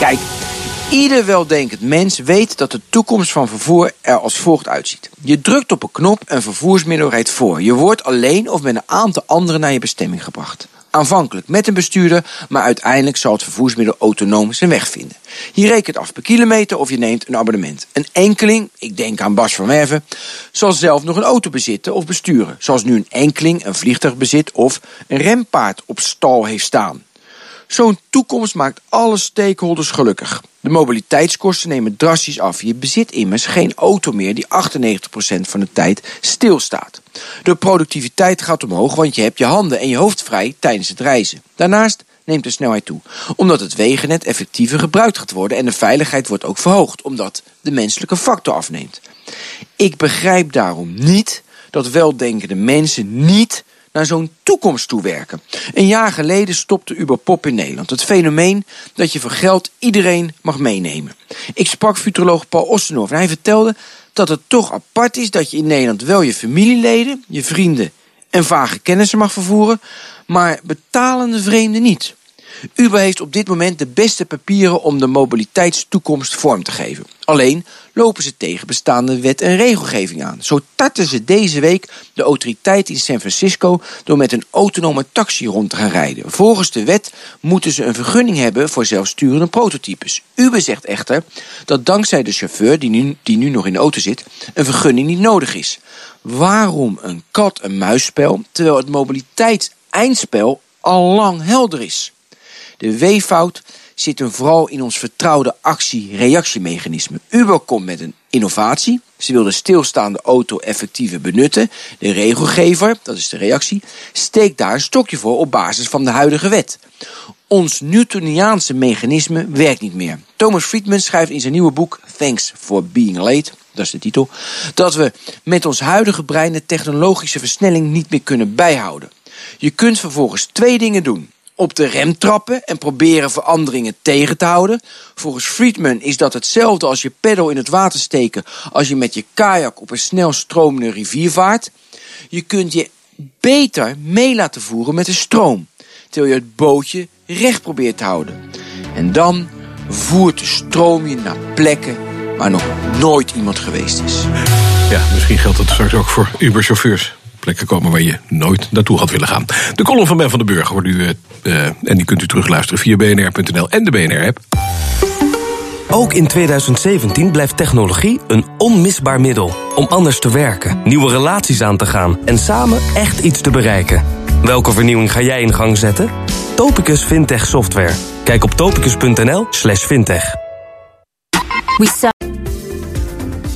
Kijk, ieder weldenkend mens weet dat de toekomst van vervoer er als volgt uitziet. Je drukt op een knop en vervoersmiddel rijdt voor. Je wordt alleen of met een aantal anderen naar je bestemming gebracht. Aanvankelijk met een bestuurder, maar uiteindelijk zal het vervoersmiddel autonoom zijn weg vinden. Je rekent af per kilometer of je neemt een abonnement. Een enkeling, ik denk aan Bas van Werven, zal zelf nog een auto bezitten of besturen. Zoals nu een enkeling een vliegtuig bezit of een rempaard op stal heeft staan. Zo'n toekomst maakt alle stakeholders gelukkig. De mobiliteitskosten nemen drastisch af. Je bezit immers geen auto meer die 98% van de tijd stilstaat. De productiviteit gaat omhoog, want je hebt je handen en je hoofd vrij tijdens het reizen. Daarnaast neemt de snelheid toe, omdat het wegennet effectiever gebruikt gaat worden en de veiligheid wordt ook verhoogd, omdat de menselijke factor afneemt. Ik begrijp daarom niet dat weldenkende mensen niet naar zo'n toekomst toe werken. Een jaar geleden stopte Uber Pop in Nederland. Het fenomeen dat je voor geld iedereen mag meenemen. Ik sprak futuroloog Paul Ostenhoff en hij vertelde dat het toch apart is dat je in Nederland wel je familieleden, je vrienden en vage kennissen mag vervoeren, maar betalende vreemden niet. Uber heeft op dit moment de beste papieren om de mobiliteitstoekomst vorm te geven. Alleen lopen ze tegen bestaande wet en regelgeving aan. Zo tarten ze deze week de autoriteit in San Francisco door met een autonome taxi rond te gaan rijden. Volgens de wet moeten ze een vergunning hebben voor zelfsturende prototypes. Uber zegt echter dat dankzij de chauffeur die nu, die nu nog in de auto zit, een vergunning niet nodig is. Waarom een kat-en-muisspel terwijl het mobiliteitseindspel al lang helder is? De weeffout zit hem vooral in ons vertrouwde actie-reactiemechanisme. Uber komt met een innovatie. Ze wil de stilstaande auto effectiever benutten. De regelgever, dat is de reactie, steekt daar een stokje voor op basis van de huidige wet. Ons Newtoniaanse mechanisme werkt niet meer. Thomas Friedman schrijft in zijn nieuwe boek Thanks for Being Late, dat is de titel, dat we met ons huidige brein de technologische versnelling niet meer kunnen bijhouden. Je kunt vervolgens twee dingen doen op de rem trappen en proberen veranderingen tegen te houden. Volgens Friedman is dat hetzelfde als je peddel in het water steken als je met je kajak op een snel stromende rivier vaart. Je kunt je beter mee laten voeren met de stroom, terwijl je het bootje recht probeert te houden. En dan voert de stroom je naar plekken waar nog nooit iemand geweest is. Ja, misschien geldt dat straks ook voor Uber-chauffeurs plekken komen waar je nooit naartoe had willen gaan. De column van Ben van den Burg hoort u, uh, en die kunt u terugluisteren via bnr.nl en de BNR-app. Ook in 2017 blijft technologie een onmisbaar middel om anders te werken, nieuwe relaties aan te gaan en samen echt iets te bereiken. Welke vernieuwing ga jij in gang zetten? Topicus Fintech Software. Kijk op topicus.nl/slash fintech.